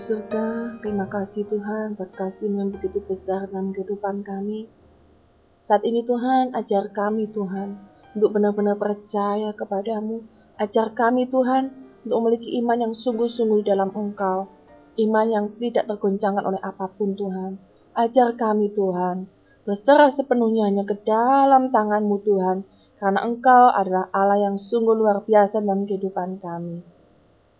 Surga, terima kasih Tuhan buat kasih yang begitu besar dalam kehidupan kami. Saat ini Tuhan, ajar kami Tuhan untuk benar-benar percaya kepadamu. Ajar kami Tuhan untuk memiliki iman yang sungguh-sungguh dalam Engkau. Iman yang tidak tergoncangkan oleh apa pun Tuhan. Ajar kami Tuhan, berserah sepenuhnya hanya ke dalam tanganmu Tuhan, karena Engkau adalah Allah yang sungguh luar biasa dalam kehidupan kami.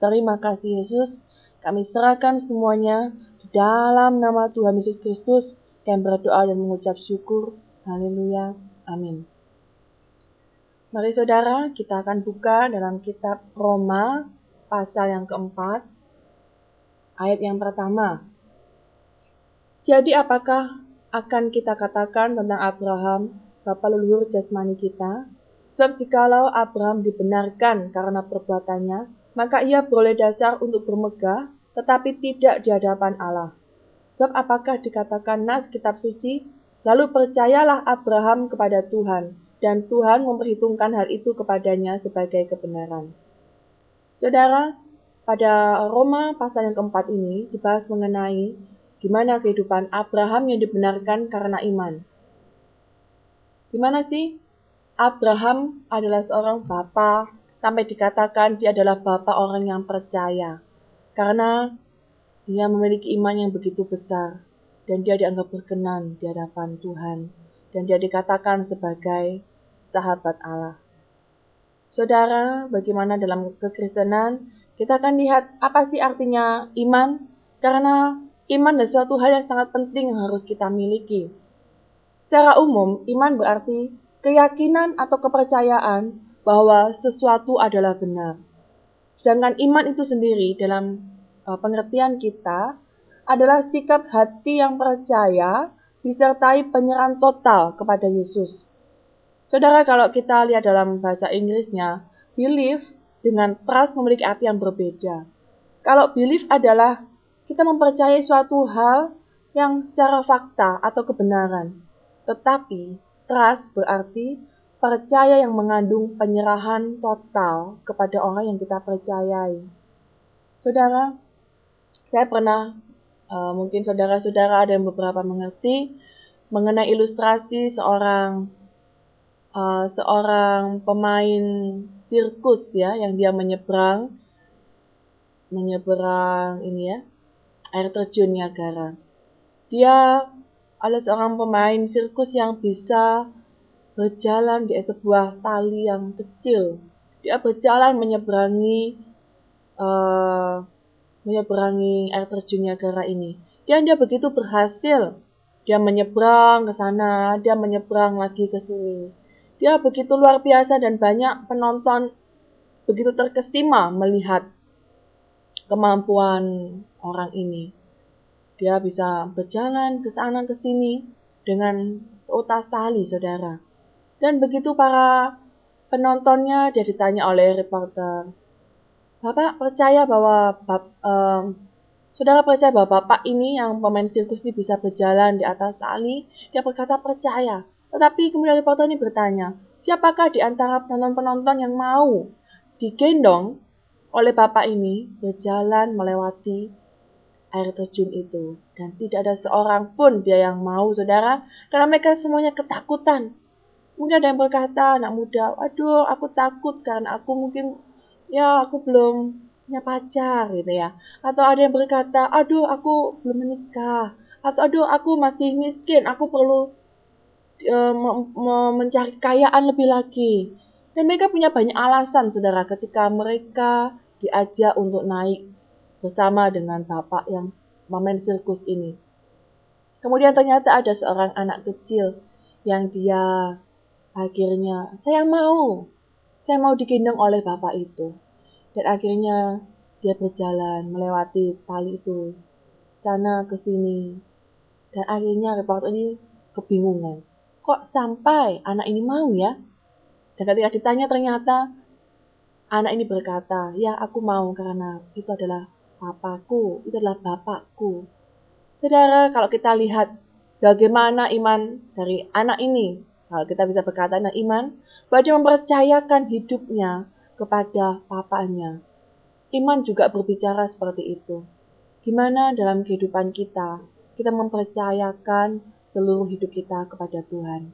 Terima kasih Yesus, kami serahkan semuanya di dalam nama Tuhan Yesus Kristus. Kami berdoa dan mengucap syukur. Haleluya. Amin. Mari saudara, kita akan buka dalam kitab Roma pasal yang keempat. Ayat yang pertama. Jadi apakah akan kita katakan tentang Abraham, bapa leluhur jasmani kita? Sebab jikalau Abraham dibenarkan karena perbuatannya, maka ia boleh dasar untuk bermegah, tetapi tidak di hadapan Allah. Sebab apakah dikatakan nas kitab suci, lalu percayalah Abraham kepada Tuhan, dan Tuhan memperhitungkan hal itu kepadanya sebagai kebenaran. Saudara, pada Roma pasal yang keempat ini dibahas mengenai gimana kehidupan Abraham yang dibenarkan karena iman. Gimana sih? Abraham adalah seorang bapa sampai dikatakan dia adalah bapak orang yang percaya. Karena dia memiliki iman yang begitu besar dan dia dianggap berkenan di hadapan Tuhan dan dia dikatakan sebagai sahabat Allah. Saudara, bagaimana dalam kekristenan kita akan lihat apa sih artinya iman? Karena iman adalah suatu hal yang sangat penting yang harus kita miliki. Secara umum, iman berarti keyakinan atau kepercayaan bahwa sesuatu adalah benar. Sedangkan iman itu sendiri dalam uh, pengertian kita adalah sikap hati yang percaya disertai penyerahan total kepada Yesus. Saudara, kalau kita lihat dalam bahasa Inggrisnya, belief dengan trust memiliki arti yang berbeda. Kalau belief adalah kita mempercayai suatu hal yang secara fakta atau kebenaran. Tetapi trust berarti percaya yang mengandung penyerahan total kepada orang yang kita percayai. Saudara, saya pernah, uh, mungkin saudara-saudara ada yang beberapa mengerti mengenai ilustrasi seorang uh, seorang pemain sirkus ya, yang dia menyeberang menyeberang ini ya air terjun Niagara. Dia adalah seorang pemain sirkus yang bisa berjalan di sebuah tali yang kecil. Dia berjalan menyeberangi uh, menyeberangi air terjun Niagara ini. Dan dia begitu berhasil. Dia menyeberang ke sana, dia menyeberang lagi ke sini. Dia begitu luar biasa dan banyak penonton begitu terkesima melihat kemampuan orang ini. Dia bisa berjalan ke sana ke sini dengan seutas tali, saudara. Dan begitu para penontonnya dia ditanya oleh reporter, Bapak percaya bahwa bap, um, saudara percaya bahwa bapak ini yang pemain sirkus ini bisa berjalan di atas tali? Dia berkata percaya. Tetapi kemudian reporter ini bertanya, siapakah di antara penonton-penonton yang mau digendong oleh bapak ini berjalan melewati air terjun itu dan tidak ada seorang pun dia yang mau saudara karena mereka semuanya ketakutan Mungkin ada yang berkata, anak muda, aduh aku takut karena aku mungkin, ya aku belum punya pacar gitu ya. Atau ada yang berkata, aduh aku belum menikah. Atau aduh aku masih miskin, aku perlu uh, mencari kekayaan lebih lagi. Dan mereka punya banyak alasan, saudara, ketika mereka diajak untuk naik bersama dengan bapak yang memain sirkus ini. Kemudian ternyata ada seorang anak kecil yang dia Akhirnya, saya mau. Saya mau digendong oleh bapak itu. Dan akhirnya dia berjalan melewati tali itu. Sana ke sini. Dan akhirnya reporter ini kebingungan. Kok sampai anak ini mau ya? Dan ketika ditanya ternyata anak ini berkata, ya aku mau karena itu adalah papaku, itu adalah bapakku. Saudara, kalau kita lihat bagaimana iman dari anak ini kalau kita bisa berkata dengan iman, bahwa dia mempercayakan hidupnya kepada papanya. Iman juga berbicara seperti itu. Gimana dalam kehidupan kita, kita mempercayakan seluruh hidup kita kepada Tuhan.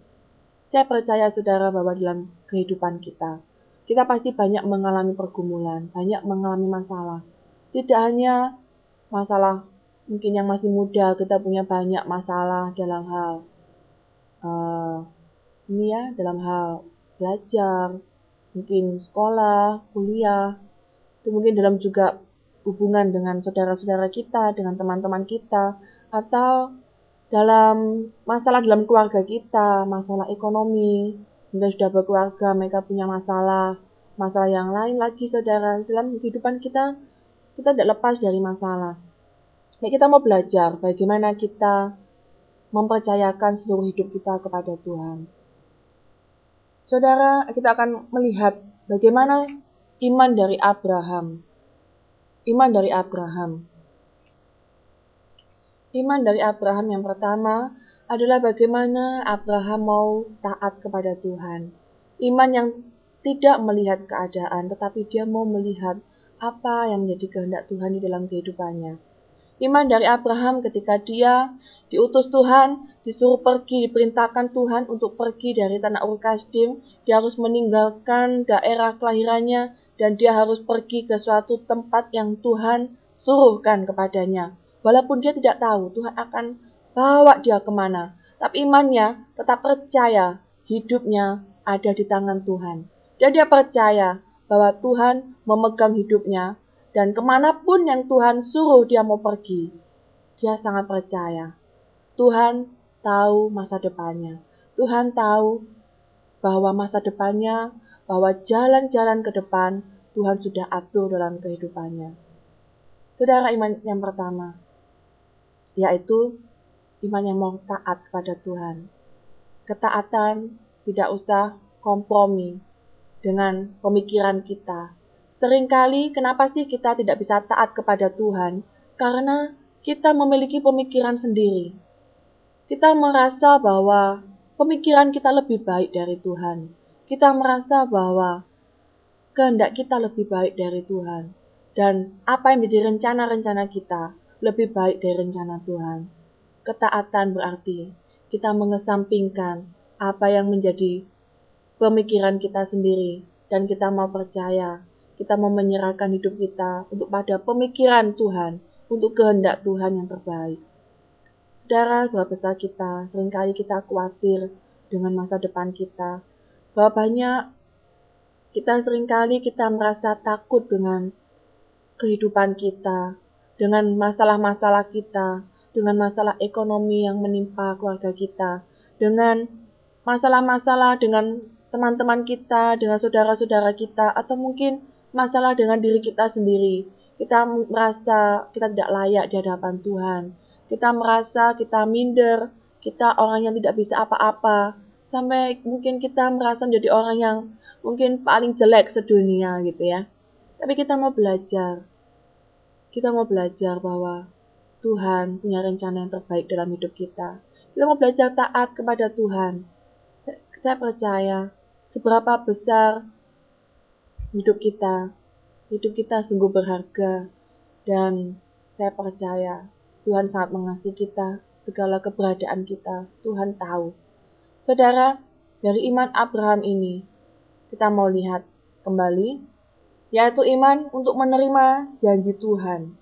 Saya percaya saudara bahwa dalam kehidupan kita, kita pasti banyak mengalami pergumulan, banyak mengalami masalah. Tidak hanya masalah mungkin yang masih muda, kita punya banyak masalah dalam hal uh, ini ya, dalam hal belajar, mungkin sekolah, kuliah, itu mungkin dalam juga hubungan dengan saudara-saudara kita, dengan teman-teman kita, atau dalam masalah dalam keluarga kita, masalah ekonomi, mungkin sudah berkeluarga, mereka punya masalah, masalah yang lain lagi saudara. Dalam kehidupan kita, kita tidak lepas dari masalah. Ya, kita mau belajar bagaimana kita mempercayakan seluruh hidup kita kepada Tuhan. Saudara, kita akan melihat bagaimana iman dari Abraham Iman dari Abraham. Iman dari Abraham yang pertama adalah bagaimana Abraham mau taat kepada Tuhan. Iman yang tidak melihat keadaan, tetapi dia mau melihat apa yang menjadi kehendak Tuhan di dalam kehidupannya. Iman dari Abraham ketika dia diutus Tuhan, disuruh pergi, diperintahkan Tuhan untuk pergi dari tanah Ur Kasdim, dia harus meninggalkan daerah kelahirannya, dan dia harus pergi ke suatu tempat yang Tuhan suruhkan kepadanya. Walaupun dia tidak tahu Tuhan akan bawa dia ke mana, tapi imannya tetap percaya hidupnya ada di tangan Tuhan. Dan dia percaya bahwa Tuhan memegang hidupnya dan ke mana pun yang Tuhan suruh dia mau pergi, dia sangat percaya. Tuhan tahu masa depannya. Tuhan tahu bahwa masa depannya bahwa jalan-jalan ke depan Tuhan sudah atur dalam kehidupannya. Saudara iman yang pertama, yaitu iman yang mau taat kepada Tuhan. Ketaatan tidak usah kompromi dengan pemikiran kita. Seringkali kenapa sih kita tidak bisa taat kepada Tuhan? Karena kita memiliki pemikiran sendiri. Kita merasa bahwa pemikiran kita lebih baik dari Tuhan kita merasa bahwa kehendak kita lebih baik dari Tuhan. Dan apa yang menjadi rencana-rencana kita lebih baik dari rencana Tuhan. Ketaatan berarti kita mengesampingkan apa yang menjadi pemikiran kita sendiri dan kita mau percaya, kita mau menyerahkan hidup kita untuk pada pemikiran Tuhan, untuk kehendak Tuhan yang terbaik. Saudara, berapa besar kita, sering kali kita khawatir dengan masa depan kita, bahwa banyak kita sering kali kita merasa takut dengan kehidupan kita, dengan masalah-masalah kita, dengan masalah ekonomi yang menimpa keluarga kita, dengan masalah-masalah dengan teman-teman kita, dengan saudara-saudara kita, atau mungkin masalah dengan diri kita sendiri. Kita merasa kita tidak layak di hadapan Tuhan. Kita merasa kita minder, kita orang yang tidak bisa apa-apa, sampai mungkin kita merasa menjadi orang yang mungkin paling jelek sedunia gitu ya. Tapi kita mau belajar. Kita mau belajar bahwa Tuhan punya rencana yang terbaik dalam hidup kita. Kita mau belajar taat kepada Tuhan. Saya percaya seberapa besar hidup kita. Hidup kita sungguh berharga dan saya percaya Tuhan sangat mengasihi kita, segala keberadaan kita, Tuhan tahu. Saudara, dari iman Abraham ini, kita mau lihat kembali, yaitu iman untuk menerima janji Tuhan.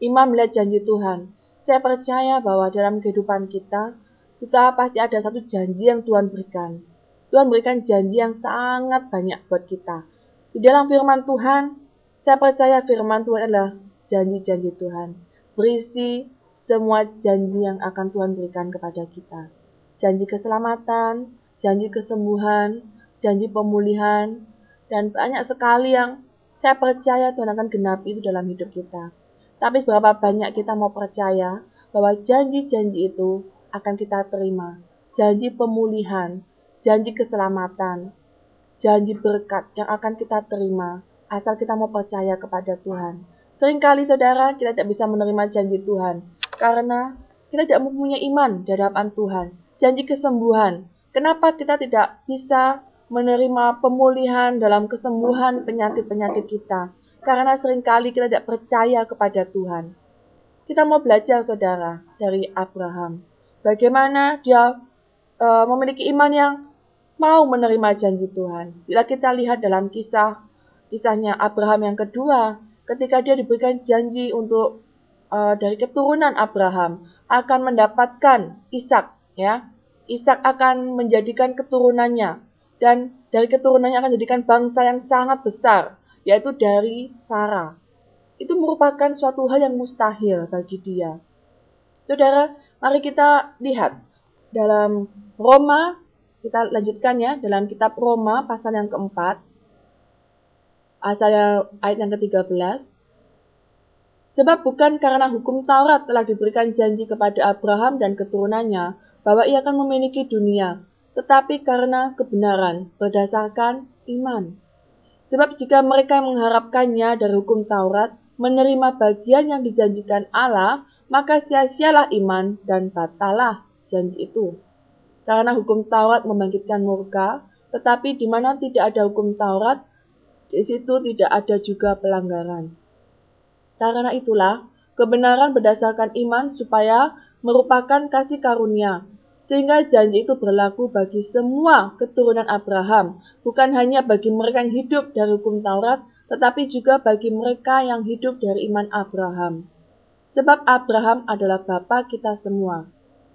Iman melihat janji Tuhan. Saya percaya bahwa dalam kehidupan kita, kita pasti ada satu janji yang Tuhan berikan. Tuhan berikan janji yang sangat banyak buat kita. Di dalam firman Tuhan, saya percaya firman Tuhan adalah janji-janji Tuhan. Berisi semua janji yang akan Tuhan berikan kepada kita janji keselamatan, janji kesembuhan, janji pemulihan, dan banyak sekali yang saya percaya Tuhan akan genapi itu dalam hidup kita. Tapi seberapa banyak kita mau percaya bahwa janji-janji itu akan kita terima. Janji pemulihan, janji keselamatan, janji berkat yang akan kita terima asal kita mau percaya kepada Tuhan. Seringkali saudara kita tidak bisa menerima janji Tuhan karena kita tidak mempunyai iman di hadapan Tuhan janji kesembuhan. Kenapa kita tidak bisa menerima pemulihan dalam kesembuhan penyakit-penyakit kita? Karena sering kali kita tidak percaya kepada Tuhan. Kita mau belajar, saudara, dari Abraham. Bagaimana dia uh, memiliki iman yang mau menerima janji Tuhan. Bila kita lihat dalam kisah kisahnya Abraham yang kedua, ketika dia diberikan janji untuk uh, dari keturunan Abraham akan mendapatkan Ishak, ya. Ishak akan menjadikan keturunannya dan dari keturunannya akan menjadikan bangsa yang sangat besar, yaitu dari Sarah itu merupakan suatu hal yang mustahil bagi dia. Saudara, mari kita lihat dalam Roma, kita lanjutkan ya, dalam kitab Roma pasal yang keempat, asal ayat yang ke-13. Sebab bukan karena hukum Taurat telah diberikan janji kepada Abraham dan keturunannya bahwa ia akan memiliki dunia, tetapi karena kebenaran berdasarkan iman. Sebab jika mereka mengharapkannya dari hukum Taurat, menerima bagian yang dijanjikan Allah, maka sia-sialah iman dan batalah janji itu. Karena hukum Taurat membangkitkan murka, tetapi di mana tidak ada hukum Taurat, di situ tidak ada juga pelanggaran. Karena itulah, kebenaran berdasarkan iman supaya merupakan kasih karunia, sehingga janji itu berlaku bagi semua keturunan Abraham, bukan hanya bagi mereka yang hidup dari hukum Taurat, tetapi juga bagi mereka yang hidup dari iman Abraham. Sebab Abraham adalah bapa kita semua.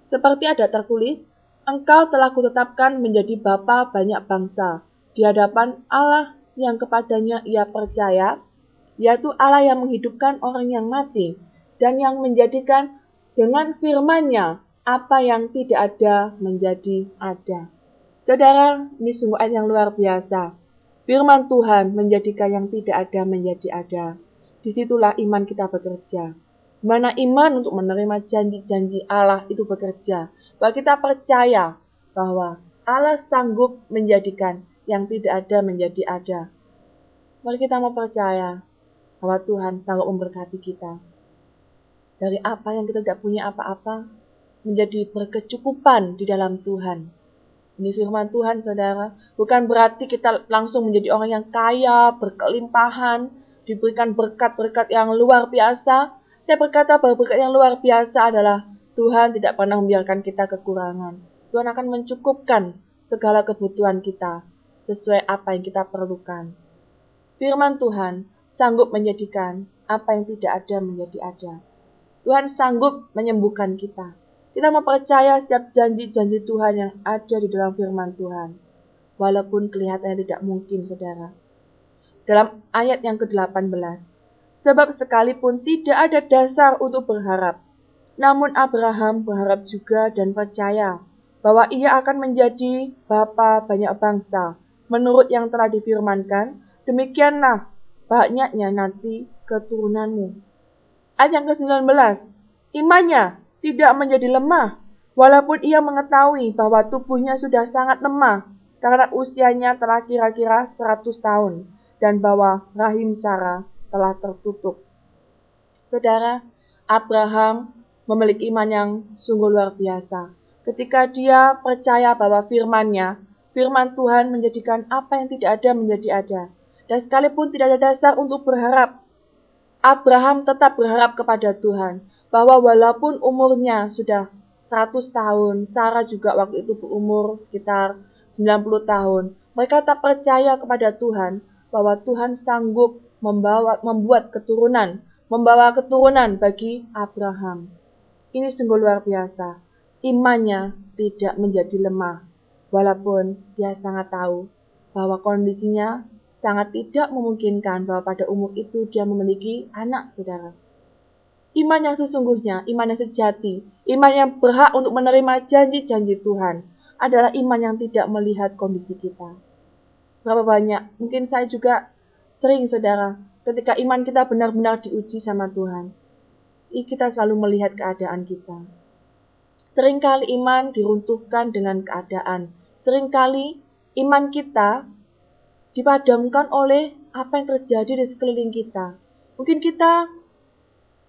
Seperti ada tertulis, Engkau telah kutetapkan menjadi bapa banyak bangsa di hadapan Allah yang kepadanya ia percaya, yaitu Allah yang menghidupkan orang yang mati dan yang menjadikan dengan firman-Nya apa yang tidak ada menjadi ada. Saudara, ini sungguh ayat yang luar biasa. Firman Tuhan menjadikan yang tidak ada menjadi ada. Di situlah iman kita bekerja. Mana iman untuk menerima janji-janji Allah itu bekerja. Bahwa kita percaya bahwa Allah sanggup menjadikan yang tidak ada menjadi ada. Mari kita mau percaya bahwa Tuhan sanggup memberkati kita. Dari apa yang kita tidak punya apa-apa, menjadi berkecukupan di dalam Tuhan ini firman Tuhan, saudara. Bukan berarti kita langsung menjadi orang yang kaya, berkelimpahan, diberikan berkat-berkat yang luar biasa. Saya berkata bahwa berkat yang luar biasa adalah Tuhan tidak pernah membiarkan kita kekurangan. Tuhan akan mencukupkan segala kebutuhan kita sesuai apa yang kita perlukan. Firman Tuhan sanggup menjadikan apa yang tidak ada menjadi ada. Tuhan sanggup menyembuhkan kita. Kita mempercaya setiap janji-janji Tuhan yang ada di dalam firman Tuhan. Walaupun kelihatannya tidak mungkin, saudara. Dalam ayat yang ke-18. Sebab sekalipun tidak ada dasar untuk berharap. Namun Abraham berharap juga dan percaya bahwa ia akan menjadi bapa banyak bangsa. Menurut yang telah difirmankan, demikianlah banyaknya nanti keturunanmu. Ayat yang ke-19. Imannya tidak menjadi lemah, walaupun ia mengetahui bahwa tubuhnya sudah sangat lemah karena usianya telah kira-kira 100 tahun dan bahwa rahim Sarah telah tertutup. Saudara, Abraham memiliki iman yang sungguh luar biasa. Ketika dia percaya bahwa firmannya, firman Tuhan menjadikan apa yang tidak ada menjadi ada. Dan sekalipun tidak ada dasar untuk berharap, Abraham tetap berharap kepada Tuhan bahwa walaupun umurnya sudah 100 tahun, Sarah juga waktu itu berumur sekitar 90 tahun. Mereka tak percaya kepada Tuhan bahwa Tuhan sanggup membawa membuat keturunan, membawa keturunan bagi Abraham. Ini sungguh luar biasa. Imannya tidak menjadi lemah, walaupun dia sangat tahu bahwa kondisinya sangat tidak memungkinkan bahwa pada umur itu dia memiliki anak saudara. Iman yang sesungguhnya, iman yang sejati, iman yang berhak untuk menerima janji-janji Tuhan adalah iman yang tidak melihat kondisi kita. Berapa banyak? Mungkin saya juga sering, saudara, ketika iman kita benar-benar diuji sama Tuhan, kita selalu melihat keadaan kita. Seringkali iman diruntuhkan dengan keadaan. Seringkali iman kita dipadamkan oleh apa yang terjadi di sekeliling kita. Mungkin kita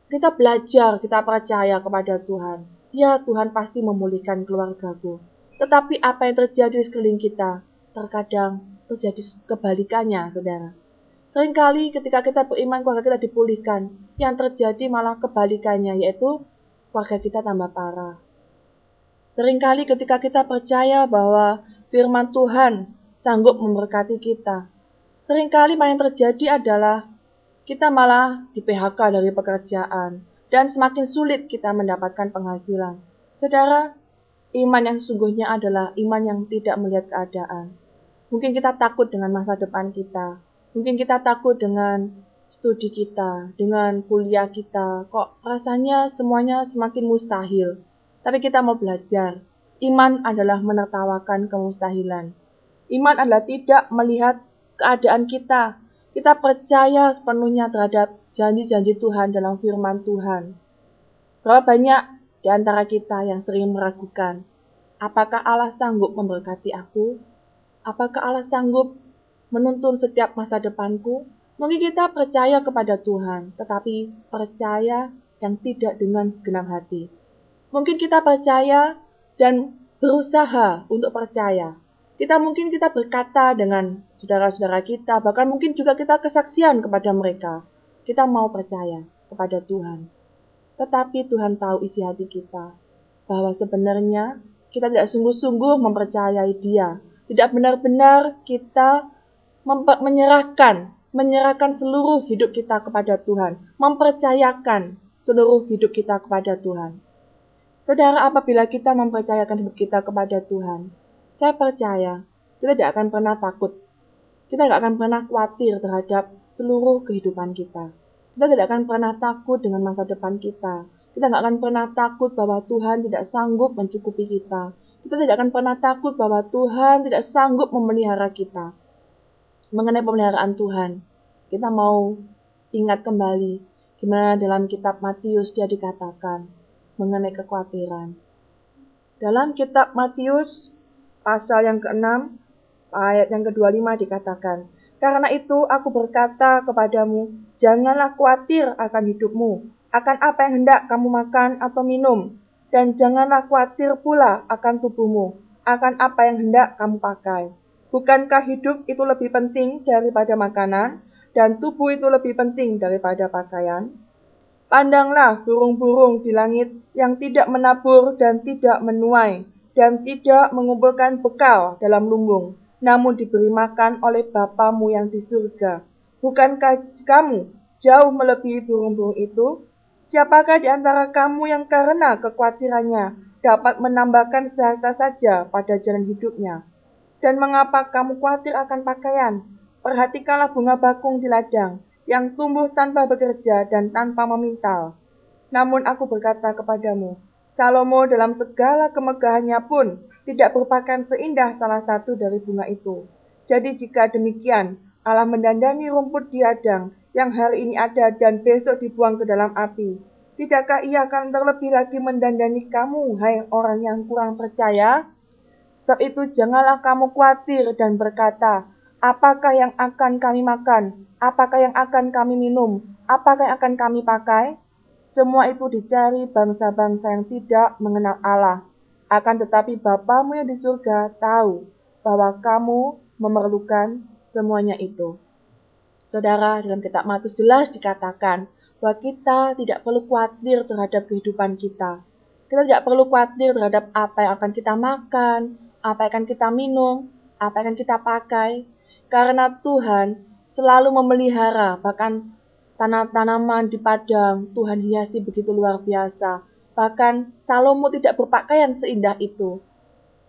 kita belajar, kita percaya kepada Tuhan. Ya, Tuhan pasti memulihkan keluargaku. Tetapi apa yang terjadi di sekeliling kita, terkadang terjadi kebalikannya, saudara. Seringkali ketika kita beriman keluarga kita dipulihkan, yang terjadi malah kebalikannya yaitu keluarga kita tambah parah. Seringkali ketika kita percaya bahwa firman Tuhan sanggup memberkati kita, sering kali yang terjadi adalah kita malah di PHK dari pekerjaan dan semakin sulit kita mendapatkan penghasilan. Saudara, iman yang sesungguhnya adalah iman yang tidak melihat keadaan. Mungkin kita takut dengan masa depan kita, Mungkin kita takut dengan studi kita, dengan kuliah kita. Kok rasanya semuanya semakin mustahil. Tapi kita mau belajar. Iman adalah menertawakan kemustahilan. Iman adalah tidak melihat keadaan kita. Kita percaya sepenuhnya terhadap janji-janji Tuhan dalam firman Tuhan. Berapa banyak di antara kita yang sering meragukan, apakah Allah sanggup memberkati aku? Apakah Allah sanggup menuntun setiap masa depanku, mungkin kita percaya kepada Tuhan, tetapi percaya yang tidak dengan segenap hati. Mungkin kita percaya dan berusaha untuk percaya. Kita mungkin kita berkata dengan saudara-saudara kita, bahkan mungkin juga kita kesaksian kepada mereka. Kita mau percaya kepada Tuhan. Tetapi Tuhan tahu isi hati kita, bahwa sebenarnya kita tidak sungguh-sungguh mempercayai Dia. Tidak benar-benar kita menyerahkan, menyerahkan seluruh hidup kita kepada Tuhan, mempercayakan seluruh hidup kita kepada Tuhan. Saudara, apabila kita mempercayakan hidup kita kepada Tuhan, saya percaya kita tidak akan pernah takut. Kita tidak akan pernah khawatir terhadap seluruh kehidupan kita. Kita tidak akan pernah takut dengan masa depan kita. Kita tidak akan pernah takut bahwa Tuhan tidak sanggup mencukupi kita. Kita tidak akan pernah takut bahwa Tuhan tidak sanggup memelihara kita mengenai pemeliharaan Tuhan. Kita mau ingat kembali gimana dalam kitab Matius dia dikatakan mengenai kekhawatiran. Dalam kitab Matius pasal yang ke-6 ayat yang ke-25 dikatakan, Karena itu aku berkata kepadamu, janganlah khawatir akan hidupmu, akan apa yang hendak kamu makan atau minum, dan janganlah khawatir pula akan tubuhmu, akan apa yang hendak kamu pakai. Bukankah hidup itu lebih penting daripada makanan, dan tubuh itu lebih penting daripada pakaian? Pandanglah burung-burung di langit yang tidak menabur dan tidak menuai, dan tidak mengumpulkan bekal dalam lumbung, namun diberi makan oleh Bapamu yang di surga. Bukankah kamu jauh melebihi burung-burung itu? Siapakah di antara kamu yang karena kekhawatirannya dapat menambahkan sehasta saja pada jalan hidupnya? Dan mengapa kamu khawatir akan pakaian? Perhatikanlah bunga bakung di ladang, yang tumbuh tanpa bekerja dan tanpa memintal. Namun aku berkata kepadamu, Salomo dalam segala kemegahannya pun tidak berpakaian seindah salah satu dari bunga itu. Jadi jika demikian, Allah mendandani rumput di ladang yang hari ini ada dan besok dibuang ke dalam api. Tidakkah ia akan terlebih lagi mendandani kamu, hai orang yang kurang percaya? Sebab itu janganlah kamu khawatir dan berkata, apakah yang akan kami makan? Apakah yang akan kami minum? Apakah yang akan kami pakai? Semua itu dicari bangsa-bangsa yang tidak mengenal Allah. Akan tetapi Bapamu yang di surga tahu bahwa kamu memerlukan semuanya itu. Saudara, dalam kitab Matius jelas dikatakan bahwa kita tidak perlu khawatir terhadap kehidupan kita. Kita tidak perlu khawatir terhadap apa yang akan kita makan, apa yang akan kita minum, apa yang akan kita pakai, karena Tuhan selalu memelihara, bahkan tanah-tanaman di padang Tuhan hiasi begitu luar biasa. Bahkan Salomo tidak berpakaian seindah itu.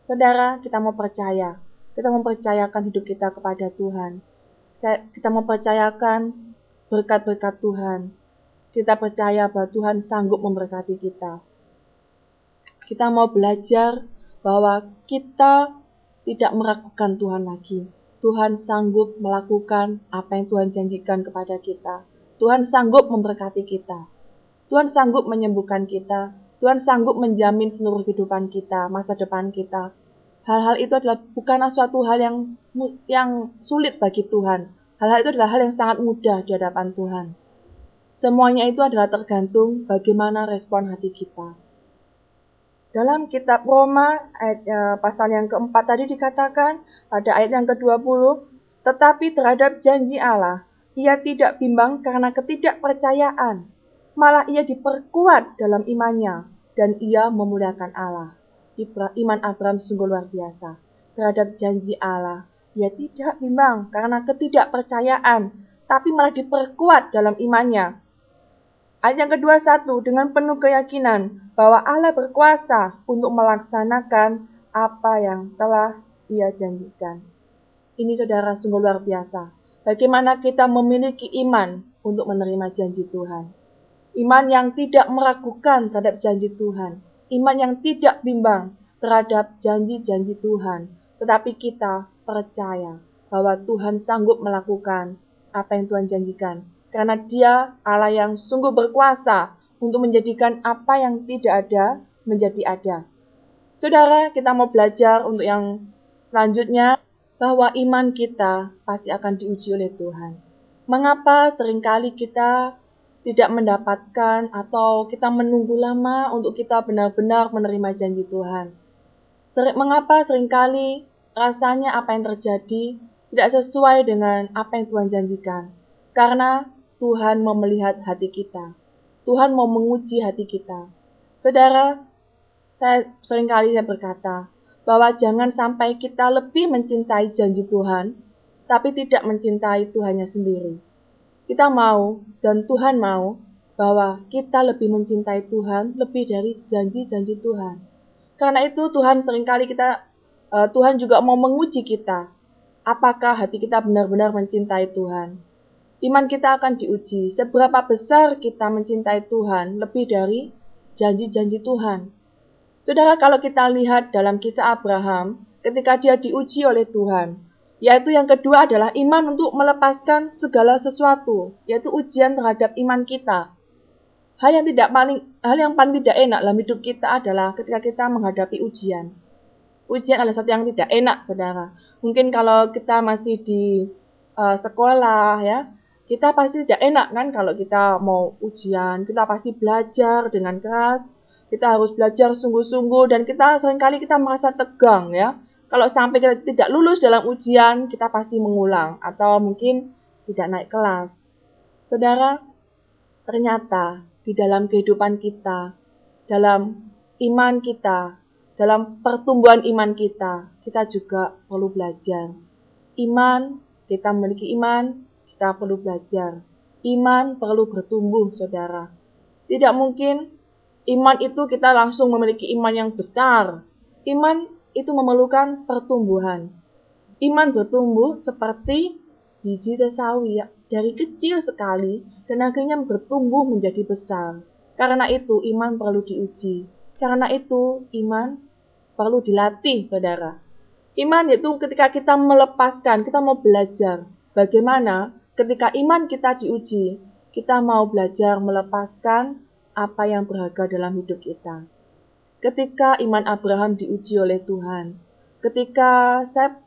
Saudara, kita mau percaya. Kita mempercayakan hidup kita kepada Tuhan. Kita mempercayakan berkat-berkat Tuhan. Kita percaya bahwa Tuhan sanggup memberkati kita. Kita mau belajar bahwa kita tidak meragukan Tuhan lagi. Tuhan sanggup melakukan apa yang Tuhan janjikan kepada kita. Tuhan sanggup memberkati kita. Tuhan sanggup menyembuhkan kita. Tuhan sanggup menjamin seluruh kehidupan kita, masa depan kita. Hal-hal itu adalah bukanlah suatu hal yang yang sulit bagi Tuhan. Hal-hal itu adalah hal yang sangat mudah di hadapan Tuhan. Semuanya itu adalah tergantung bagaimana respon hati kita. Dalam kitab Roma ayat uh, pasal yang keempat tadi dikatakan pada ayat yang ke-20, tetapi terhadap janji Allah, Ia tidak bimbang karena ketidakpercayaan, malah ia diperkuat dalam imannya dan ia memuliakan Allah. Iman Abraham sungguh luar biasa terhadap janji Allah. Ia tidak bimbang karena ketidakpercayaan, tapi malah diperkuat dalam imannya. Ayat yang kedua satu, dengan penuh keyakinan bahwa Allah berkuasa untuk melaksanakan apa yang telah ia janjikan. Ini saudara sungguh luar biasa. Bagaimana kita memiliki iman untuk menerima janji Tuhan. Iman yang tidak meragukan terhadap janji Tuhan. Iman yang tidak bimbang terhadap janji-janji Tuhan. Tetapi kita percaya bahwa Tuhan sanggup melakukan apa yang Tuhan janjikan. Karena dia Allah yang sungguh berkuasa untuk menjadikan apa yang tidak ada menjadi ada. Saudara, kita mau belajar untuk yang selanjutnya bahwa iman kita pasti akan diuji oleh Tuhan. Mengapa sering kali kita tidak mendapatkan atau kita menunggu lama untuk kita benar-benar menerima janji Tuhan? Sering, mengapa sering kali rasanya apa yang terjadi tidak sesuai dengan apa yang Tuhan janjikan? Karena Tuhan mau melihat hati kita. Tuhan mau menguji hati kita. Saudara, saya sering kali saya berkata, bahwa jangan sampai kita lebih mencintai janji Tuhan, tapi tidak mencintai Tuhannya sendiri. Kita mau dan Tuhan mau bahwa kita lebih mencintai Tuhan lebih dari janji-janji Tuhan. Karena itu Tuhan sering kali kita uh, Tuhan juga mau menguji kita. Apakah hati kita benar-benar mencintai Tuhan? Iman kita akan diuji. Seberapa besar kita mencintai Tuhan lebih dari janji-janji Tuhan. Saudara, kalau kita lihat dalam kisah Abraham, ketika dia diuji oleh Tuhan, yaitu yang kedua adalah iman untuk melepaskan segala sesuatu, yaitu ujian terhadap iman kita. Hal yang tidak paling hal yang paling tidak enak dalam hidup kita adalah ketika kita menghadapi ujian. Ujian adalah sesuatu yang tidak enak, saudara. Mungkin kalau kita masih di uh, sekolah, ya, kita pasti tidak enak kan kalau kita mau ujian. Kita pasti belajar dengan keras, kita harus belajar sungguh-sungguh dan kita sering kali kita merasa tegang ya. Kalau sampai kita tidak lulus dalam ujian, kita pasti mengulang atau mungkin tidak naik kelas. Saudara, ternyata di dalam kehidupan kita, dalam iman kita, dalam pertumbuhan iman kita, kita juga perlu belajar. Iman, kita memiliki iman, kita perlu belajar. Iman perlu bertumbuh, saudara. Tidak mungkin Iman itu kita langsung memiliki iman yang besar. Iman itu memerlukan pertumbuhan. Iman bertumbuh seperti biji sesawi ya, dari kecil sekali dan akhirnya bertumbuh menjadi besar. Karena itu iman perlu diuji. Karena itu iman perlu dilatih, saudara. Iman itu ketika kita melepaskan, kita mau belajar bagaimana ketika iman kita diuji, kita mau belajar melepaskan apa yang berharga dalam hidup kita. Ketika iman Abraham diuji oleh Tuhan, ketika saya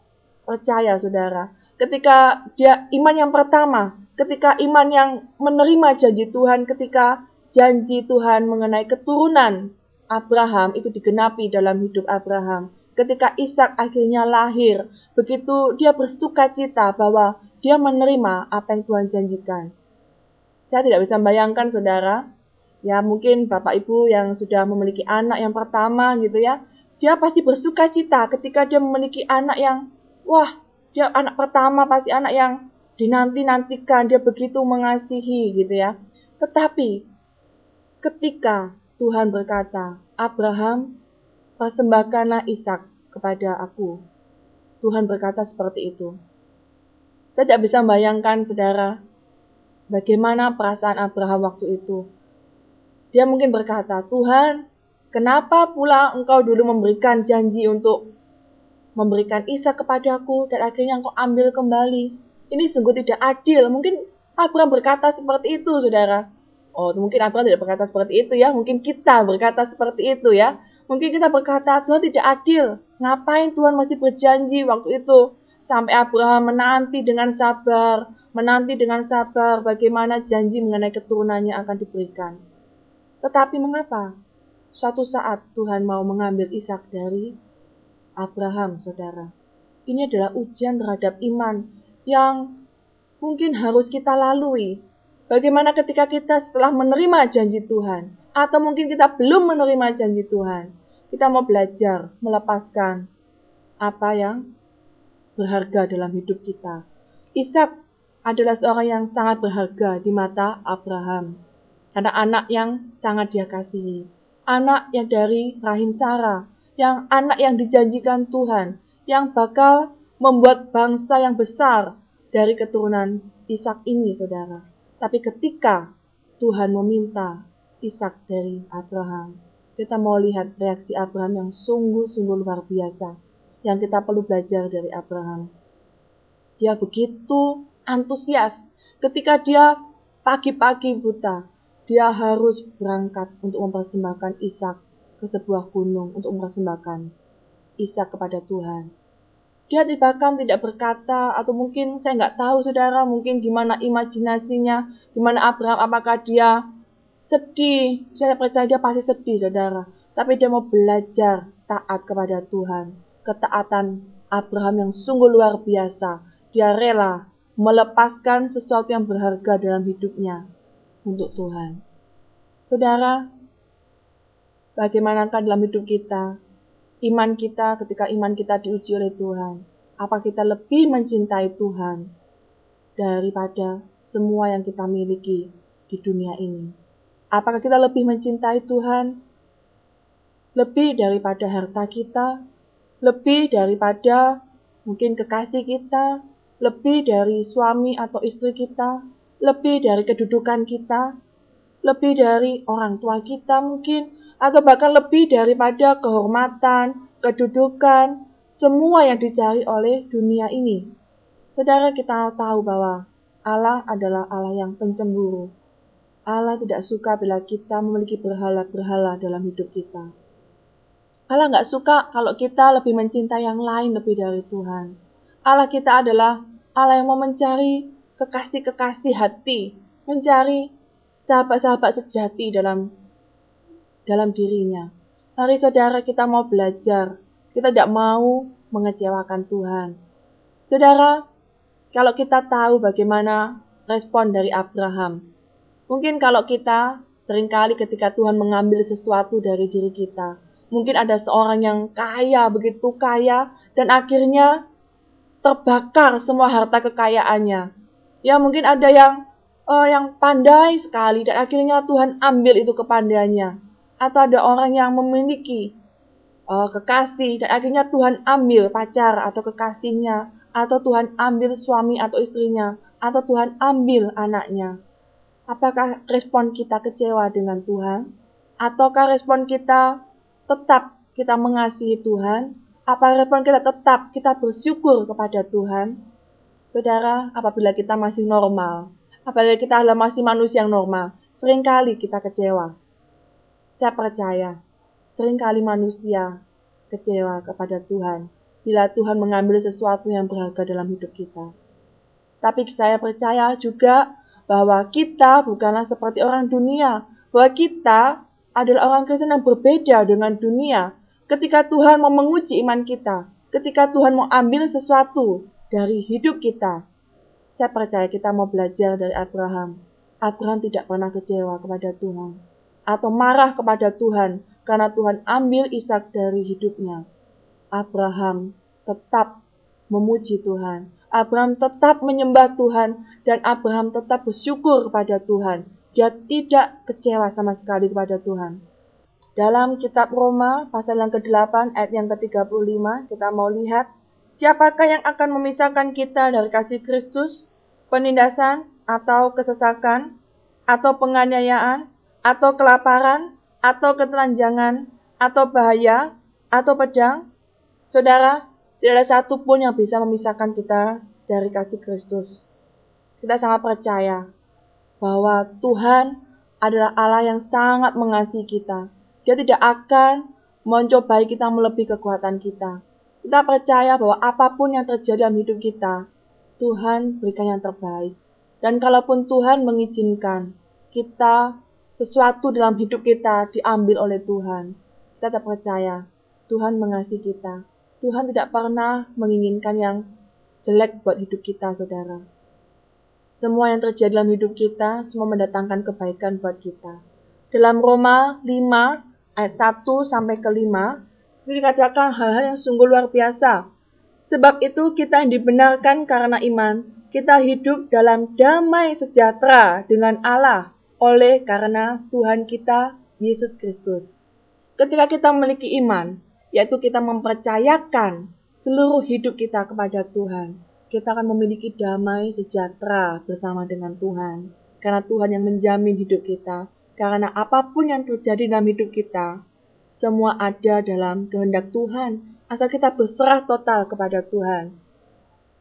percaya saudara, ketika dia iman yang pertama, ketika iman yang menerima janji Tuhan, ketika janji Tuhan mengenai keturunan Abraham itu digenapi dalam hidup Abraham. Ketika Ishak akhirnya lahir, begitu dia bersuka cita bahwa dia menerima apa yang Tuhan janjikan. Saya tidak bisa bayangkan saudara, ya mungkin Bapak Ibu yang sudah memiliki anak yang pertama gitu ya, dia pasti bersuka cita ketika dia memiliki anak yang, wah, dia anak pertama pasti anak yang dinanti-nantikan, dia begitu mengasihi gitu ya. Tetapi ketika Tuhan berkata, Abraham, persembahkanlah Ishak kepada aku. Tuhan berkata seperti itu. Saya tidak bisa membayangkan, saudara, bagaimana perasaan Abraham waktu itu dia mungkin berkata, Tuhan, kenapa pula engkau dulu memberikan janji untuk memberikan Isa kepadaku dan akhirnya engkau ambil kembali. Ini sungguh tidak adil. Mungkin Abraham berkata seperti itu, saudara. Oh, mungkin Abraham tidak berkata seperti itu ya. Mungkin kita berkata seperti itu ya. Mungkin kita berkata, Tuhan tidak adil. Ngapain Tuhan masih berjanji waktu itu? Sampai Abraham menanti dengan sabar, menanti dengan sabar bagaimana janji mengenai keturunannya akan diberikan. Tetapi mengapa? Suatu saat Tuhan mau mengambil Ishak dari Abraham, saudara. Ini adalah ujian terhadap iman yang mungkin harus kita lalui. Bagaimana ketika kita setelah menerima janji Tuhan, atau mungkin kita belum menerima janji Tuhan, kita mau belajar melepaskan apa yang berharga dalam hidup kita. Ishak adalah seorang yang sangat berharga di mata Abraham, karena anak yang sangat dia kasihi, anak yang dari rahim Sarah, yang anak yang dijanjikan Tuhan, yang bakal membuat bangsa yang besar dari keturunan Ishak ini, saudara. Tapi ketika Tuhan meminta Ishak dari Abraham, kita mau lihat reaksi Abraham yang sungguh-sungguh luar biasa, yang kita perlu belajar dari Abraham. Dia begitu antusias. Ketika dia pagi-pagi buta, dia harus berangkat untuk mempersembahkan Ishak ke sebuah gunung untuk mempersembahkan Ishak kepada Tuhan. Dia bahkan tidak berkata atau mungkin saya nggak tahu saudara mungkin gimana imajinasinya gimana Abraham apakah dia sedih? Saya percaya dia pasti sedih saudara. Tapi dia mau belajar taat kepada Tuhan ketaatan Abraham yang sungguh luar biasa dia rela melepaskan sesuatu yang berharga dalam hidupnya untuk Tuhan saudara bagaimanakah dalam hidup kita iman kita ketika iman kita diuji oleh Tuhan. Apa kita lebih mencintai Tuhan daripada semua yang kita miliki di dunia ini? Apakah kita lebih mencintai Tuhan lebih daripada harta kita, lebih daripada mungkin kekasih kita, lebih dari suami atau istri kita, lebih dari kedudukan kita, lebih dari orang tua kita mungkin, atau bahkan lebih daripada kehormatan, kedudukan, semua yang dicari oleh dunia ini. Saudara kita tahu bahwa Allah adalah Allah yang pencemburu. Allah tidak suka bila kita memiliki berhala-berhala dalam hidup kita. Allah nggak suka kalau kita lebih mencintai yang lain lebih dari Tuhan. Allah kita adalah Allah yang mau mencari kekasih-kekasih hati, mencari sahabat-sahabat sejati dalam dalam dirinya. Mari saudara kita mau belajar, kita tidak mau mengecewakan Tuhan. Saudara, kalau kita tahu bagaimana respon dari Abraham, mungkin kalau kita sering kali ketika Tuhan mengambil sesuatu dari diri kita, mungkin ada seorang yang kaya, begitu kaya, dan akhirnya terbakar semua harta kekayaannya. Ya mungkin ada yang uh, yang pandai sekali dan akhirnya Tuhan ambil itu kepandaiannya atau ada orang yang memiliki uh, kekasih dan akhirnya Tuhan ambil pacar atau kekasihnya atau Tuhan ambil suami atau istrinya atau Tuhan ambil anaknya. Apakah respon kita kecewa dengan Tuhan? Ataukah respon kita tetap kita mengasihi Tuhan? Apa respon kita tetap kita bersyukur kepada Tuhan? Saudara, apabila kita masih normal, apabila kita adalah masih manusia yang normal, sering kali kita kecewa. Saya percaya, sering kali manusia kecewa kepada Tuhan bila Tuhan mengambil sesuatu yang berharga dalam hidup kita. Tapi saya percaya juga bahwa kita bukanlah seperti orang dunia, bahwa kita adalah orang Kristen yang berbeda dengan dunia. Ketika Tuhan mau menguji iman kita, ketika Tuhan mau ambil sesuatu dari hidup kita, saya percaya kita mau belajar dari Abraham. Abraham tidak pernah kecewa kepada Tuhan atau marah kepada Tuhan karena Tuhan ambil Ishak dari hidupnya. Abraham tetap memuji Tuhan. Abraham tetap menyembah Tuhan dan Abraham tetap bersyukur kepada Tuhan. Dia tidak kecewa sama sekali kepada Tuhan. Dalam kitab Roma pasal yang ke-8 ayat yang ke-35 kita mau lihat siapakah yang akan memisahkan kita dari kasih Kristus? Penindasan atau kesesakan? Atau penganiayaan? Atau kelaparan, atau ketelanjangan, atau bahaya, atau pedang, saudara, tidak ada satu pun yang bisa memisahkan kita dari kasih Kristus. Kita sangat percaya bahwa Tuhan adalah Allah yang sangat mengasihi kita. Dia tidak akan mencobai kita melebihi kekuatan kita. Kita percaya bahwa apa pun yang terjadi dalam hidup kita, Tuhan berikan yang terbaik. Dan kalaupun Tuhan mengizinkan kita sesuatu dalam hidup kita diambil oleh Tuhan. Kita tak percaya Tuhan mengasihi kita. Tuhan tidak pernah menginginkan yang jelek buat hidup kita, saudara. Semua yang terjadi dalam hidup kita, semua mendatangkan kebaikan buat kita. Dalam Roma 5 ayat 1 sampai ke 5, itu dikatakan hal-hal yang sungguh luar biasa. Sebab itu kita dibenarkan karena iman, kita hidup dalam damai sejahtera dengan Allah oleh karena Tuhan kita Yesus Kristus. Ketika kita memiliki iman, yaitu kita mempercayakan seluruh hidup kita kepada Tuhan, kita akan memiliki damai sejahtera bersama dengan Tuhan. Karena Tuhan yang menjamin hidup kita, karena apa pun yang terjadi dalam hidup kita, semua ada dalam kehendak Tuhan, asal kita berserah total kepada Tuhan.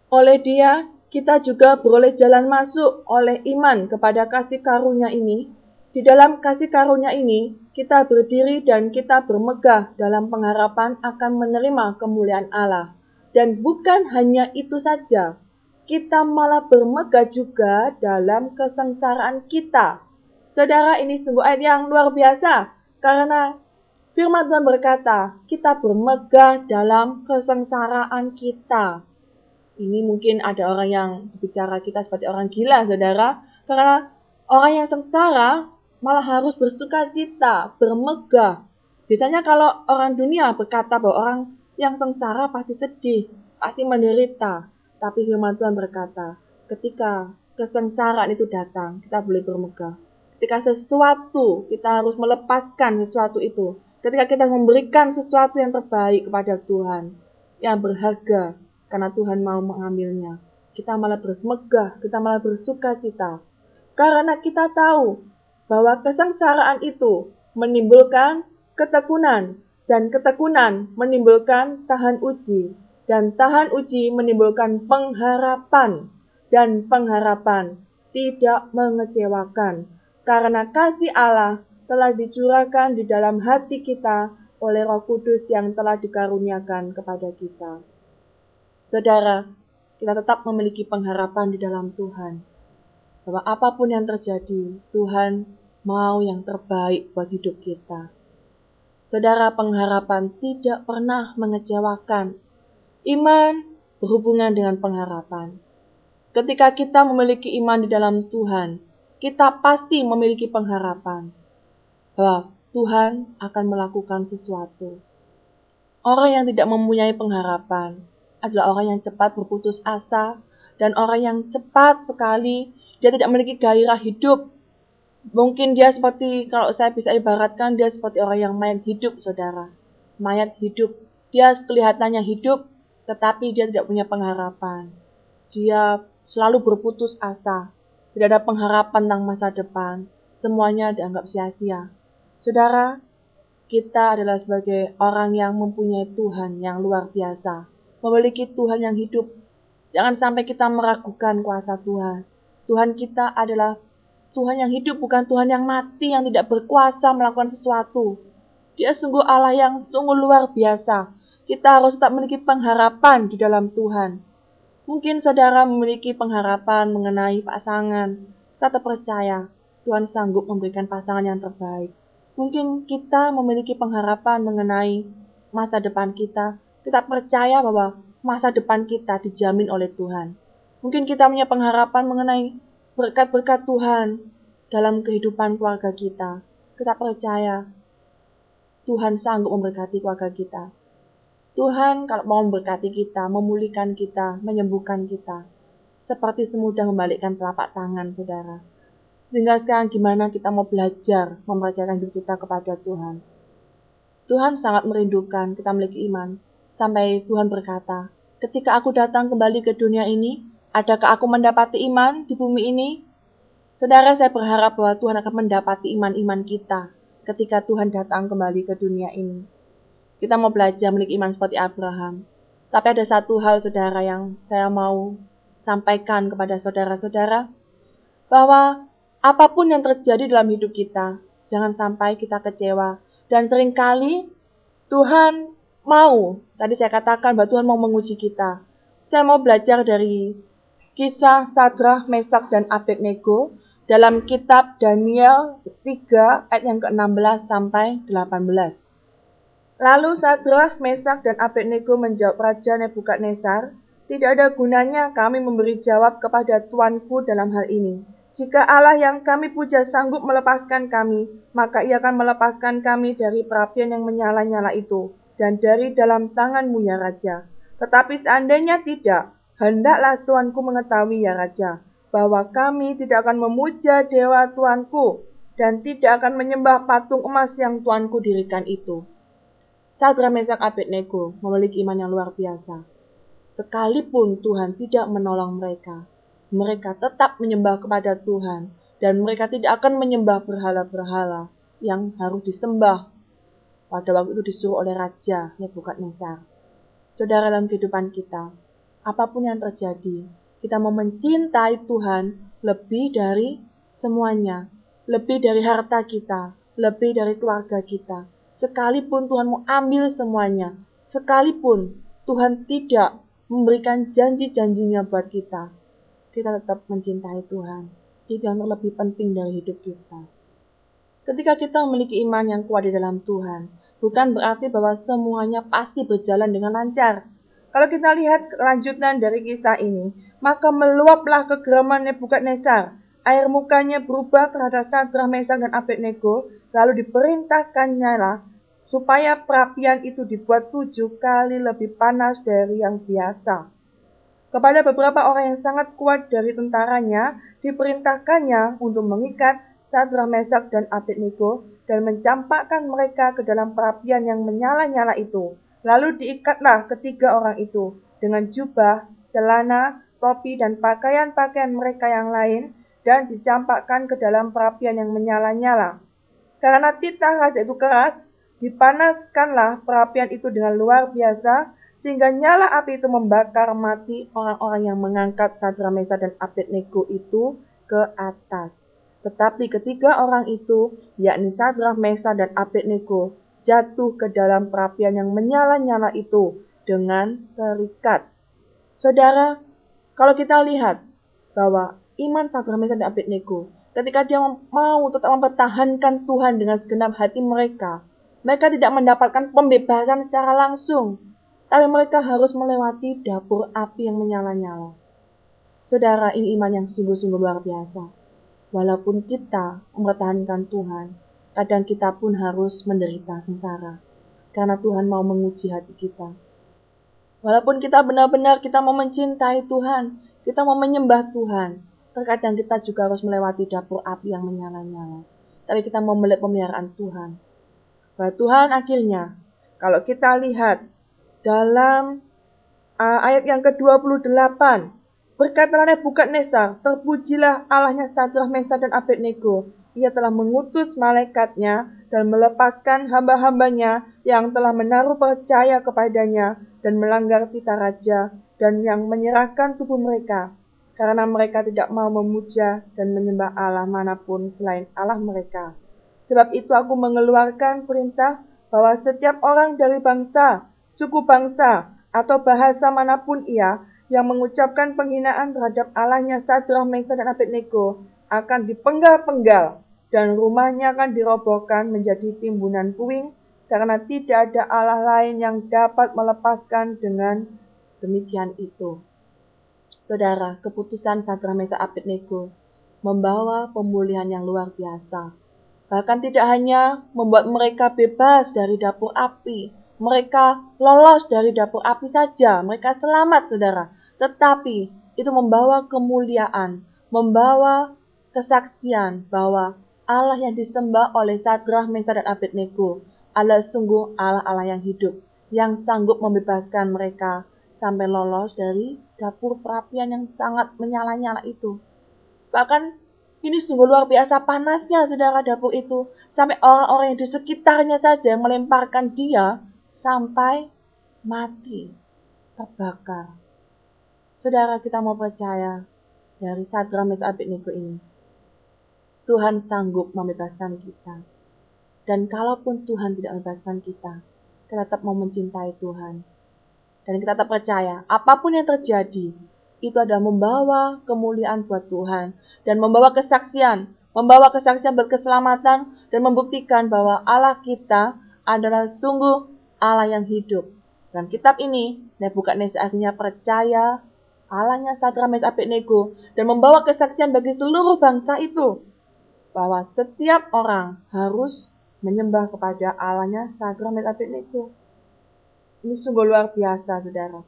Oleh Dia, kita juga beroleh jalan masuk oleh iman kepada kasih karunia ini. Di dalam kasih karunia ini, kita berdiri dan kita bermegah dalam pengharapan akan menerima kemuliaan Allah. Dan bukan hanya itu saja, kita malah bermegah juga dalam kesengsaraan kita Saudara, ini sungguh ayat yang luar biasa karena firman Tuhan berkata, kita bermegah dalam kesengsaraan kita. Ini mungkin ada orang yang bicara kita seperti orang gila, saudara, karena orang yang sengsara malah harus bersuka cita, bermegah. Biasanya kalau orang dunia berkata bahwa orang yang sengsara pasti sedih, pasti menderita. Tapi firman Tuhan berkata, ketika kesengsaraan itu datang, kita boleh bermegah ketika sesuatu kita harus melepaskan sesuatu itu ketika kita memberikan sesuatu yang terbaik kepada Tuhan yang berharga karena Tuhan mau mengambilnya kita malah bersemegah kita malah bersuka cita karena kita tahu bahwa kesengsaraan itu menimbulkan ketekunan dan ketekunan menimbulkan tahan uji dan tahan uji menimbulkan pengharapan dan pengharapan tidak mengecewakan karena kasih Allah telah dicurahkan di dalam hati kita oleh Roh Kudus yang telah dikaruniakan kepada kita. Saudara, kita tetap memiliki pengharapan di dalam Tuhan. Bahwa apa pun yang terjadi, Tuhan mau yang terbaik buat hidup kita. Saudara, pengharapan tidak pernah mengecewakan. Iman berhubungan dengan pengharapan. Ketika kita memiliki iman di dalam Tuhan, kita pasti memiliki pengharapan bahwa Tuhan akan melakukan sesuatu. Orang yang tidak mempunyai pengharapan adalah orang yang cepat berputus asa dan orang yang cepat sekali dia tidak memiliki gairah hidup. Mungkin dia seperti kalau saya bisa ibaratkan dia seperti orang yang mayat hidup, saudara. Mayat hidup. Dia kelihatannya hidup, tetapi dia tidak punya pengharapan. Dia selalu berputus asa. Tidak ada pengharapan tentang masa depan. Semuanya dianggap sia-sia. Saudara, kita adalah sebagai orang yang mempunyai Tuhan yang luar biasa. Memiliki Tuhan yang hidup. Jangan sampai kita meragukan kuasa Tuhan. Tuhan kita adalah Tuhan yang hidup, bukan Tuhan yang mati, yang tidak berkuasa melakukan sesuatu. Dia sungguh Allah yang sungguh luar biasa. Kita harus tetap memiliki pengharapan di dalam Tuhan. Mungkin saudara memiliki pengharapan mengenai pasangan. Kita percaya Tuhan sanggup memberikan pasangan yang terbaik. Mungkin kita memiliki pengharapan mengenai masa depan kita. Kita percaya bahwa masa depan kita dijamin oleh Tuhan. Mungkin kita punya pengharapan mengenai berkat-berkat Tuhan dalam kehidupan keluarga kita. Kita percaya Tuhan sanggup memberkati keluarga kita. Tuhan kalau mau memberkati kita, memulihkan kita, menyembuhkan kita. Seperti semudah membalikkan telapak tangan, saudara. Tinggal sekarang gimana kita mau belajar mempercayakan hidup kita kepada Tuhan. Tuhan sangat merindukan kita memiliki iman. Sampai Tuhan berkata, ketika aku datang kembali ke dunia ini, adakah aku mendapati iman di bumi ini? Saudara, saya berharap bahwa Tuhan akan mendapati iman-iman kita ketika Tuhan datang kembali ke dunia ini. Kita mau belajar memiliki iman seperti Abraham. Tapi ada satu hal saudara yang saya mau sampaikan kepada saudara-saudara. Bahwa apa pun yang terjadi dalam hidup kita, jangan sampai kita kecewa. Dan sering kali Tuhan mau, tadi saya katakan bahwa Tuhan mau menguji kita. Saya mau belajar dari kisah Sadrah, Mesak, dan Abednego dalam kitab Daniel 3 ayat yang ke-16 sampai 18. Lalu Sadrah, Mesak, dan Abednego menjawab Raja Nebukadnezar, Tidak ada gunanya kami memberi jawab kepada Tuanku dalam hal ini. Jika Allah yang kami puja sanggup melepaskan kami, maka ia akan melepaskan kami dari perapian yang menyala-nyala itu, dan dari dalam tanganmu ya Raja. Tetapi seandainya tidak, hendaklah Tuanku mengetahui ya Raja, bahwa kami tidak akan memuja dewa Tuanku, dan tidak akan menyembah patung emas yang Tuanku dirikan itu. Sadra Mesak Abednego memiliki iman yang luar biasa. Sekalipun Tuhan tidak menolong mereka, mereka tetap menyembah kepada Tuhan dan mereka tidak akan menyembah berhala-berhala yang harus disembah. Pada waktu itu disuruh oleh Raja Nebukadnezar. Saudara dalam kehidupan kita, apa pun yang terjadi, kita mau mencintai Tuhan lebih dari semuanya, lebih dari harta kita, lebih dari keluarga kita. Sekalipun Tuhan mau ambil semuanya, sekalipun Tuhan tidak memberikan janji-janjinya buat kita, kita tetap mencintai Tuhan. Itu yang terlebih penting dari hidup kita. Ketika kita memiliki iman yang kuat di dalam Tuhan, bukan berarti bahwa semuanya pasti berjalan dengan lancar. Kalau kita lihat kelanjutan dari kisah ini, maka meluaplah kegeraman Nebukadnezar. Air mukanya berubah terhadap Sadrah, Mesak, dan Abednego, lalu diperintahkannya lah supaya perapian itu dibuat tujuh kali lebih panas dari yang biasa. Kepada beberapa orang yang sangat kuat dari tentaranya, diperintahkannya untuk mengikat Sadra Mesak dan Abednego dan mencampakkan mereka ke dalam perapian yang menyala-nyala itu. Lalu diikatlah ketiga orang itu dengan jubah, celana, topi, dan pakaian-pakaian mereka yang lain dan dicampakkan ke dalam perapian yang menyala-nyala. Karena titah raja itu keras, dipanaskanlah perapian itu dengan luar biasa sehingga nyala api itu membakar mati orang-orang yang mengangkat Sadra Mesa dan Abednego itu ke atas. Tetapi ketiga orang itu, yakni Sadra Mesa dan Abednego, jatuh ke dalam perapian yang menyala-nyala itu dengan terikat. Saudara, kalau kita lihat bahwa iman Sadra Mesa dan Abednego, ketika dia mau tetap mempertahankan Tuhan dengan segenap hati mereka, mereka tidak mendapatkan pembebasan secara langsung, tapi mereka harus melewati dapur api yang menyala-nyala. Saudara, ini iman yang sungguh-sungguh luar biasa. Walaupun kita mempertahankan Tuhan, kadang kita pun harus menderita sengsara. Karena Tuhan mau menguji hati kita. Walaupun kita benar-benar kita mau mencintai Tuhan, kita mau menyembah Tuhan, terkadang kita juga harus melewati dapur api yang menyala-nyala. Tapi kita mau melihat pemeliharaan Tuhan. Bahwa Tuhan akhirnya, kalau kita lihat dalam uh, ayat yang ke-28. Berkatalah Nebukadnezar, terpujilah Allahnya Sadrah, Mesa dan Abednego. Ia telah mengutus malaikatnya dan melepaskan hamba-hambanya yang telah menaruh percaya kepadanya dan melanggar tita raja dan yang menyerahkan tubuh mereka karena mereka tidak mau memuja dan menyembah Allah mana pun selain Allah mereka. Sebab itu aku mengeluarkan perintah bahwa setiap orang dari bangsa, suku bangsa, atau bahasa mana pun ia yang mengucapkan penghinaan terhadap Allahnya Sadrah, Mesa, dan Abednego akan dipenggal-penggal dan rumahnya akan dirobohkan menjadi timbunan puing karena tidak ada Allah lain yang dapat melepaskan dengan demikian itu. Saudara, keputusan Sadrah, Mesa, Abednego membawa pemulihan yang luar biasa. Bahkan tidak hanya membuat mereka bebas dari dapur api, mereka lolos dari dapur api saja, mereka selamat saudara. Tetapi itu membawa kemuliaan, membawa kesaksian bahwa Allah yang disembah oleh Sadrah, Mesa, dan Abednego adalah sungguh Allah-Allah yang hidup, yang sanggup membebaskan mereka sampai lolos dari dapur perapian yang sangat menyala-nyala itu. Bahkan ini sungguh luar biasa panasnya saudara dapur itu, sampai orang-orang yang di sekitarnya saja melemparkan dia sampai mati, terbakar. Saudara kita mau percaya dari Sadra Abednego ini. Tuhan sanggup membebaskan kita. Dan kalaupun Tuhan tidak membebaskan kita, kita tetap mau mencintai Tuhan. Dan kita tetap percaya, apa pun yang terjadi, itu adalah membawa kemuliaan buat Tuhan. Dan membawa kesaksian, membawa kesaksian buat keselamatan, dan membuktikan bahwa Allah kita adalah sungguh Allah yang hidup. Dalam kitab ini, Nebukadnezar akhirnya percaya Allahnya Sadra Mes Abednego dan membawa kesaksian bagi seluruh bangsa itu bahwa setiap orang harus menyembah kepada Allahnya Mes Abednego. Ini sungguh luar biasa, saudara.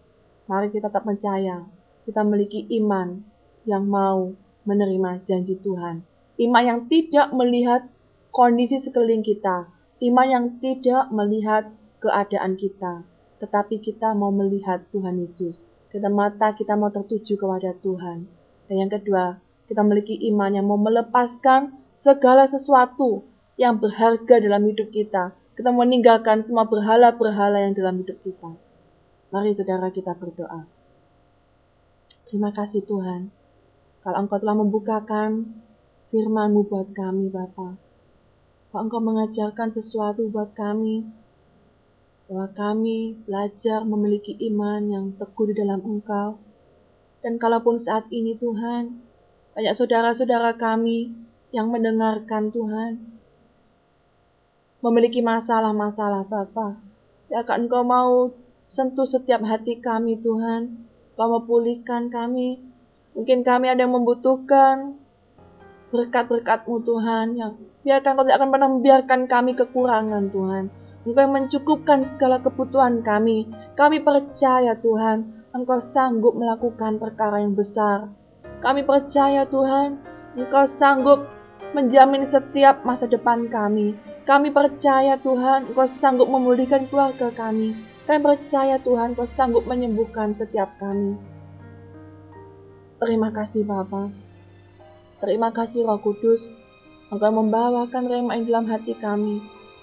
Mari kita tetap percaya, kita memiliki iman yang mau menerima janji Tuhan. Iman yang tidak melihat kondisi sekeliling kita. Iman yang tidak melihat keadaan kita. Tetapi kita mau melihat Tuhan Yesus kita mata kita mau tertuju kepada Tuhan. Dan yang kedua, kita memiliki iman yang mau melepaskan segala sesuatu yang berharga dalam hidup kita. Kita meninggalkan semua berhala-berhala yang dalam hidup kita. Mari saudara kita berdoa. Terima kasih Tuhan. Kalau Engkau telah membukakan firman-Mu buat kami Bapa. Kalau Engkau mengajarkan sesuatu buat kami, bahwa kami belajar memiliki iman yang teguh di dalam Engkau. Dan kalaupun saat ini Tuhan, banyak saudara-saudara kami yang mendengarkan Tuhan, memiliki masalah-masalah Bapa. Ya kan Engkau mau sentuh setiap hati kami Tuhan, Engkau mau pulihkan kami. Mungkin kami ada yang membutuhkan berkat-berkat-Mu Tuhan, yang biarkan Kau tidak akan pernah membiarkan kami kekurangan Tuhan. Engkau yang mencukupkan segala kebutuhan kami. Kami percaya Tuhan, Engkau sanggup melakukan perkara yang besar. Kami percaya Tuhan, Engkau sanggup menjamin setiap masa depan kami. Kami percaya Tuhan, Engkau sanggup memulihkan keluarga kami. Kami percaya Tuhan, Engkau sanggup menyembuhkan setiap kami. Terima kasih Bapa. Terima kasih Roh Kudus. Engkau membawakan rema dalam hati kami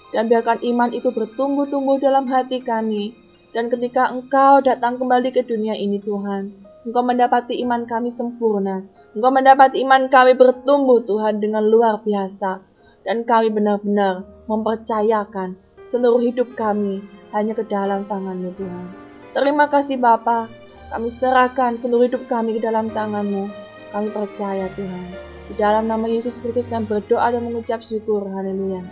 dan biarkan iman itu bertumbuh-tumbuh dalam hati kami. Dan ketika Engkau datang kembali ke dunia ini Tuhan, Engkau mendapati iman kami sempurna. Engkau mendapati iman kami bertumbuh Tuhan dengan luar biasa. Dan kami benar-benar mempercayakan seluruh hidup kami hanya ke dalam tangan-Mu Tuhan. Terima kasih Bapa, kami serahkan seluruh hidup kami ke dalam tangan-Mu. Kami percaya Tuhan. Di dalam nama Yesus Kristus kami berdoa dan mengucap syukur. Haleluya.